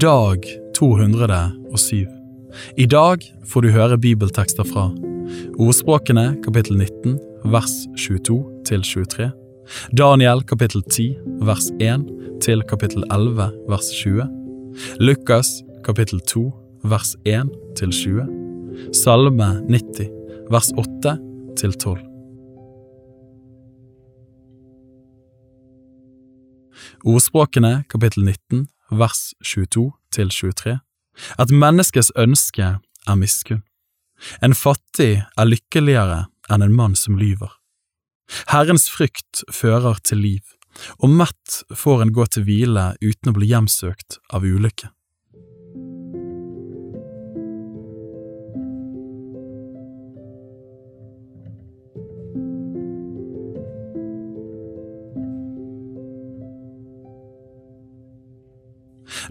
Dag 207. I dag får du høre bibeltekster fra Ordspråkene kapittel 19 vers 22 til 23. Daniel kapittel 10 vers 1 til kapittel 11 vers 20. Lukas kapittel 2 vers 1 til 20. Salme 90 vers 8 til 12. Ordspråkene kapittel 19 vers 22 til 23. at menneskets ønske er miskunn. En fattig er lykkeligere enn en mann som lyver. Herrens frykt fører til liv, og mett får en gå til hvile uten å bli hjemsøkt av ulykke.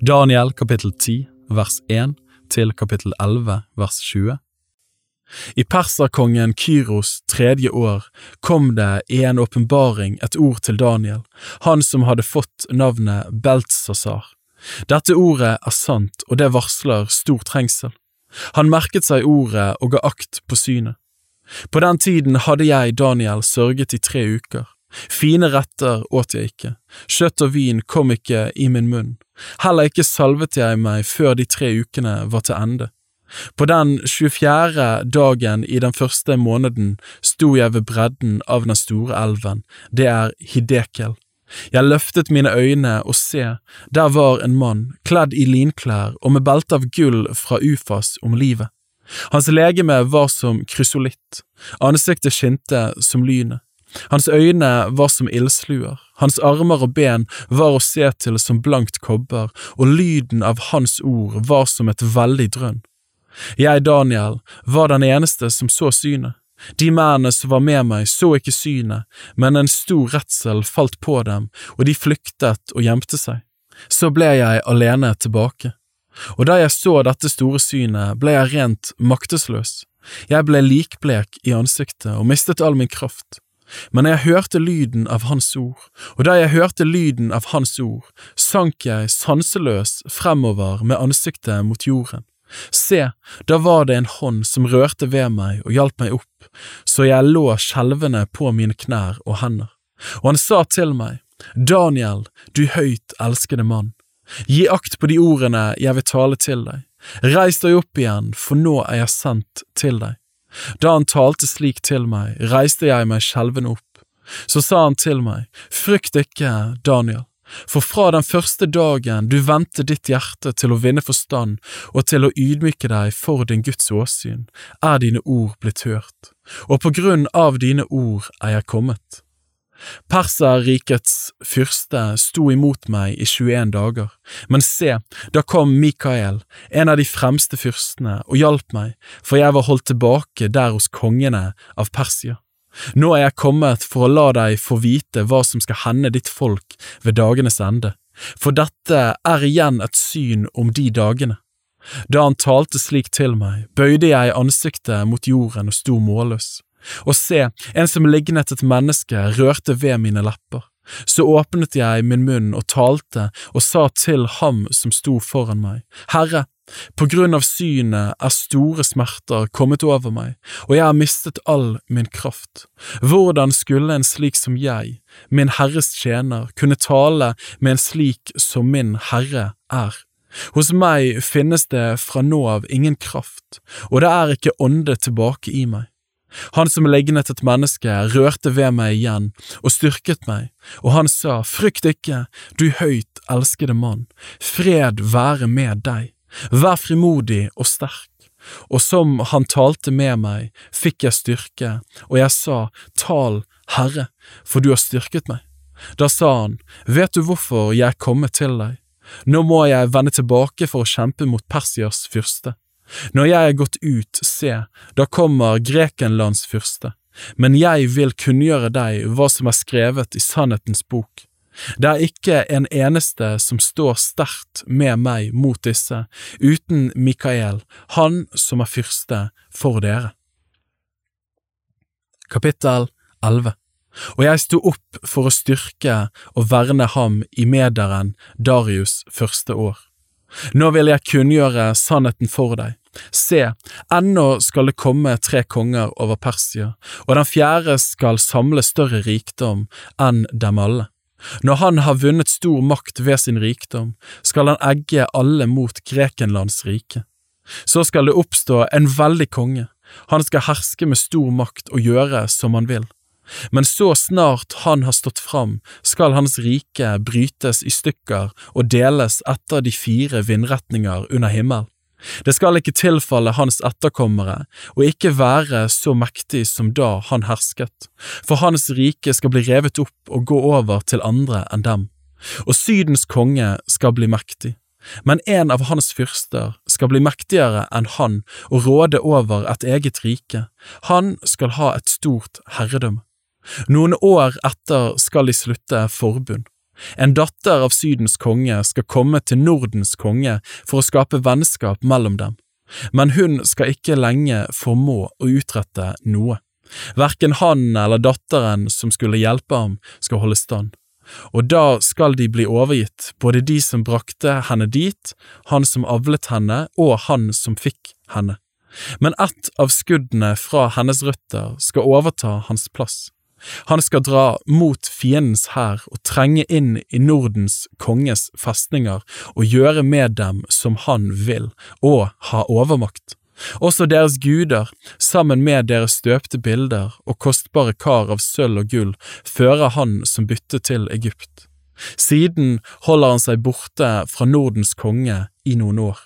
Daniel kapittel 10 vers 1 til kapittel 11 vers 20. I perserkongen Kyros tredje år kom det i en åpenbaring et ord til Daniel, han som hadde fått navnet Beltsasar. Dette ordet er sant, og det varsler stor trengsel. Han merket seg ordet og ga akt på synet. På den tiden hadde jeg, Daniel, sørget i tre uker. Fine retter åt jeg ikke, kjøtt og vin kom ikke i min munn, heller ikke salvet jeg meg før de tre ukene var til ende. På den 24. dagen i den første måneden sto jeg ved bredden av den store elven, det er Hidekel. Jeg løftet mine øyne og se, der var en mann, kledd i linklær og med belte av gull fra Ufas om livet. Hans legeme var som krysolitt, ansiktet skinte som lynet. Hans øyne var som ildsluer, hans armer og ben var å se til som blankt kobber, og lyden av hans ord var som et veldig drønn. Jeg, Daniel, var den eneste som så synet. De mennene som var med meg, så ikke synet, men en stor redsel falt på dem, og de flyktet og gjemte seg. Så ble jeg alene tilbake. Og da jeg så dette store synet, ble jeg rent maktesløs. Jeg ble likblek i ansiktet og mistet all min kraft. Men jeg hørte lyden av hans ord, og da jeg hørte lyden av hans ord, sank jeg sanseløs fremover med ansiktet mot jorden. Se, da var det en hånd som rørte ved meg og hjalp meg opp, så jeg lå skjelvende på mine knær og hender. Og han sa til meg, Daniel, du høyt elskede mann, gi akt på de ordene jeg vil tale til deg. Reis deg opp igjen, for nå er jeg sendt til deg. Da han talte slik til meg, reiste jeg meg skjelven opp. Så sa han til meg, frykt ikke, Daniel, for fra den første dagen du vendte ditt hjerte til å vinne forstand og til å ydmyke deg for din Guds åsyn, er dine ord blitt hørt, og på grunn av dine ord er jeg kommet. Perserrikets fyrste sto imot meg i 21 dager, men se, da kom Mikael, en av de fremste fyrstene, og hjalp meg, for jeg var holdt tilbake der hos kongene av Persia. Nå er jeg kommet for å la deg få vite hva som skal hende ditt folk ved dagenes ende, for dette er igjen et syn om de dagene. Da han talte slik til meg, bøyde jeg ansiktet mot jorden og sto målløs. Og se, en som lignet et menneske rørte ved mine lepper. Så åpnet jeg min munn og talte og sa til ham som sto foran meg, Herre, på grunn av synet er store smerter kommet over meg, og jeg har mistet all min kraft. Hvordan skulle en slik som jeg, min Herres tjener, kunne tale med en slik som min Herre er? Hos meg finnes det fra nå av ingen kraft, og det er ikke ånde tilbake i meg. Han som legnet et menneske, rørte ved meg igjen og styrket meg, og han sa, Frykt ikke, du høyt elskede mann, fred være med deg, vær frimodig og sterk. Og som han talte med meg, fikk jeg styrke, og jeg sa, Tal, Herre, for du har styrket meg. Da sa han, Vet du hvorfor jeg er kommet til deg? Nå må jeg vende tilbake for å kjempe mot Persias fyrste. Når jeg er gått ut, se, da kommer Grekenlands fyrste, men jeg vil kunngjøre deg hva som er skrevet i sannhetens bok. Det er ikke en eneste som står sterkt med meg mot disse, uten Mikael, han som er fyrste for dere. Kapittel 11 Og jeg sto opp for å styrke og verne ham i mederen Darius første år. Nå vil jeg kunngjøre sannheten for deg. Se, ennå skal det komme tre konger over Persia, og den fjerde skal samle større rikdom enn dem alle. Når han har vunnet stor makt ved sin rikdom, skal han egge alle mot Grekenlands rike. Så skal det oppstå en veldig konge, han skal herske med stor makt og gjøre som han vil. Men så snart han har stått fram, skal hans rike brytes i stykker og deles etter de fire vindretninger under himmelen. Det skal ikke tilfalle hans etterkommere og ikke være så mektig som da han hersket, for hans rike skal bli revet opp og gå over til andre enn dem, og Sydens konge skal bli mektig. Men en av hans fyrster skal bli mektigere enn han og råde over et eget rike, han skal ha et stort herredømme. Noen år etter skal de slutte forbund. En datter av Sydens konge skal komme til Nordens konge for å skape vennskap mellom dem, men hun skal ikke lenge formå å utrette noe. Verken han eller datteren som skulle hjelpe ham, skal holde stand, og da skal de bli overgitt, både de som brakte henne dit, han som avlet henne og han som fikk henne. Men ett av skuddene fra hennes røtter skal overta hans plass. Han skal dra mot fiendens hær og trenge inn i Nordens konges festninger og gjøre med dem som han vil, og ha overmakt. Også deres guder, sammen med deres støpte bilder og kostbare kar av sølv og gull, fører han som bytte til Egypt. Siden holder han seg borte fra Nordens konge i noen år.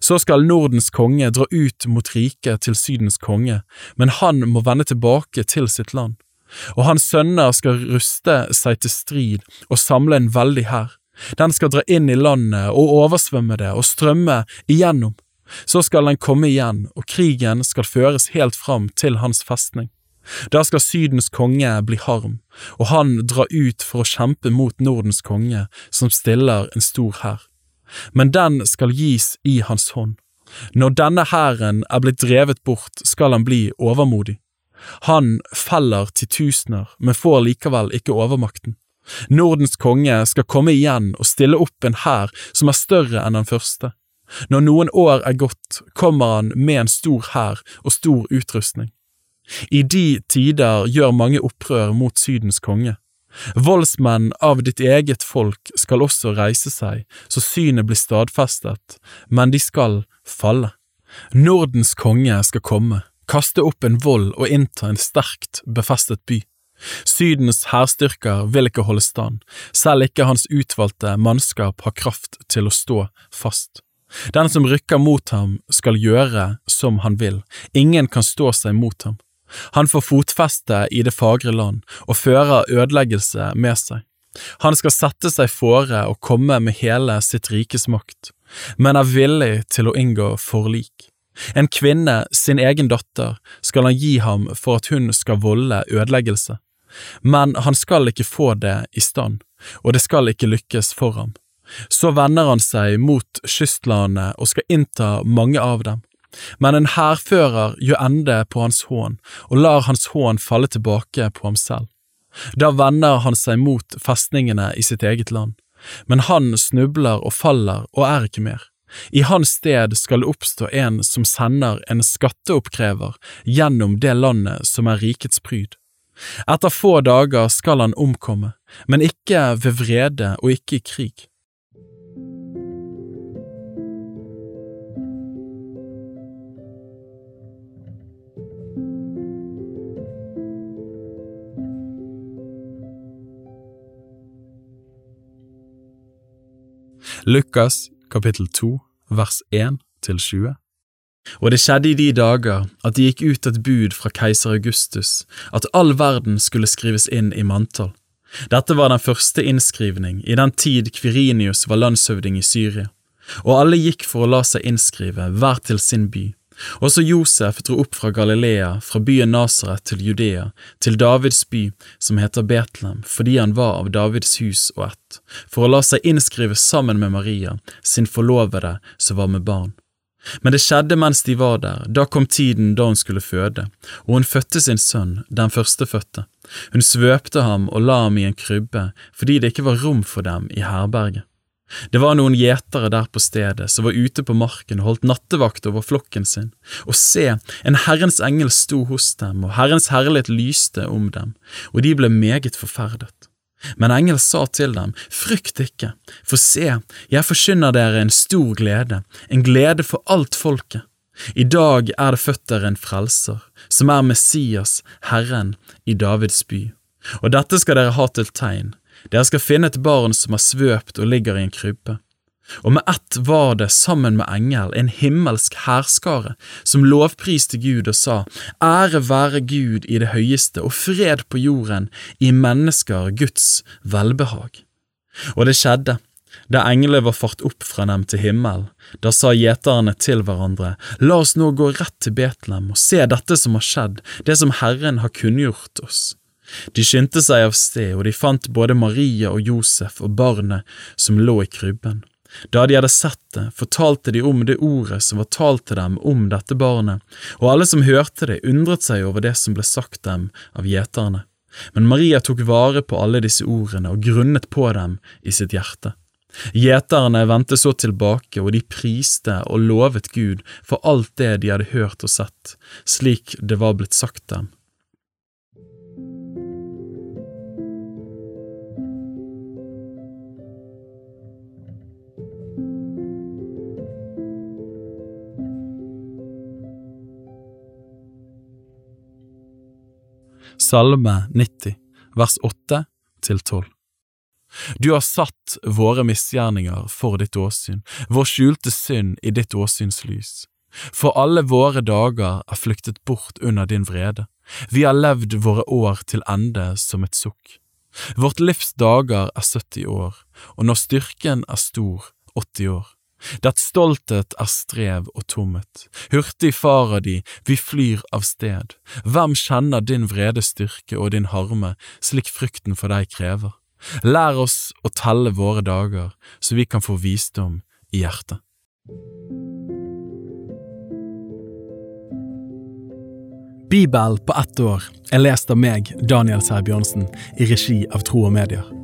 Så skal Nordens konge dra ut mot riket til Sydens konge, men han må vende tilbake til sitt land og hans sønner skal ruste seg til strid og samle en veldig hær. Den skal dra inn i landet og oversvømme det og strømme igjennom. Så skal den komme igjen, og krigen skal føres helt fram til hans festning. Da skal Sydens konge bli harm, og han dra ut for å kjempe mot Nordens konge, som stiller en stor hær. Men den skal gis i hans hånd. Når denne hæren er blitt drevet bort, skal han bli overmodig. Han feller titusener, men får likevel ikke overmakten. Nordens konge skal komme igjen og stille opp en hær som er større enn den første. Når noen år er gått, kommer han med en stor hær og stor utrustning. I de tider gjør mange opprør mot Sydens konge. Voldsmenn av ditt eget folk skal også reise seg, så synet blir stadfestet, men de skal falle. Nordens konge skal komme, kaste opp en vold og innta en sterkt befestet by. Sydens hærstyrker vil ikke holde stand, selv ikke hans utvalgte mannskap har kraft til å stå fast. Den som rykker mot ham skal gjøre som han vil, ingen kan stå seg mot ham. Han får fotfeste i det fagre land og fører ødeleggelse med seg. Han skal sette seg fore og komme med hele sitt rikes makt, men er villig til å inngå forlik. En kvinne, sin egen datter, skal han gi ham for at hun skal volde ødeleggelse, men han skal ikke få det i stand, og det skal ikke lykkes for ham. Så vender han seg mot kystlandet og skal innta mange av dem. Men en hærfører gjør ende på hans hån og lar hans hån falle tilbake på ham selv. Da vender han seg mot festningene i sitt eget land, men han snubler og faller og er ikke mer. I hans sted skal det oppstå en som sender en skatteoppkrever gjennom det landet som er rikets pryd. Etter få dager skal han omkomme, men ikke ved vrede og ikke i krig. Lukas kapittel 2, vers 1 til 20. Og det skjedde i de dager at det gikk ut et bud fra keiser Augustus at all verden skulle skrives inn i manntall. Dette var den første innskrivning i den tid Kvirinius var landshøvding i Syria, og alle gikk for å la seg innskrive, hver til sin by. Også Josef dro opp fra Galilea, fra byen Nasaret til Judea, til Davids by, som heter Betlehem, fordi han var av Davids hus og ett, for å la seg innskrive sammen med Maria, sin forlovede som var med barn. Men det skjedde mens de var der, da kom tiden da hun skulle føde, og hun fødte sin sønn, den førstefødte. Hun svøpte ham og la ham i en krybbe, fordi det ikke var rom for dem i herberget. Det var noen gjetere der på stedet som var ute på marken og holdt nattevakt over flokken sin, og se, en Herrens engel sto hos dem, og Herrens herlighet lyste om dem, og de ble meget forferdet. Men engel sa til dem, frykt ikke, for se, jeg forkynner dere en stor glede, en glede for alt folket. I dag er det født dere en frelser, som er Messias, Herren, i Davids by. Og dette skal dere ha til tegn. Dere skal finne et barn som er svøpt og ligger i en krybbe. Og med ett var det sammen med engel en himmelsk hærskare som lovpriste Gud og sa, Ære være Gud i det høyeste og fred på jorden i mennesker Guds velbehag. Og det skjedde, da englene var fart opp fra dem til himmel, da sa gjeterne til hverandre, La oss nå gå rett til Betlehem og se dette som har skjedd, det som Herren har kunngjort oss. De skyndte seg av sted, og de fant både Maria og Josef og barnet som lå i krybben. Da de hadde sett det, fortalte de om det ordet som var talt til dem om dette barnet, og alle som hørte det, undret seg over det som ble sagt dem av gjeterne. Men Maria tok vare på alle disse ordene og grunnet på dem i sitt hjerte. Gjeterne vendte så tilbake, og de priste og lovet Gud for alt det de hadde hørt og sett, slik det var blitt sagt dem. Salme 90, vers 8 til 12. Du har satt våre misgjerninger for ditt åsyn, vår skjulte synd i ditt åsyns lys. For alle våre dager er flyktet bort under din vrede, vi har levd våre år til ende som et sukk. Vårt livs dager er 70 år, og når styrken er stor, 80 år. Det stolthet er strev og tomhet. Hurtig farer de, vi flyr av sted. Hvem kjenner din vrede styrke og din harme, slik frykten for deg krever? Lær oss å telle våre dager, så vi kan få visdom i hjertet. Bibel på ett år er lest av meg, Daniel Sæbjørnsen, i regi av Tro og Medier.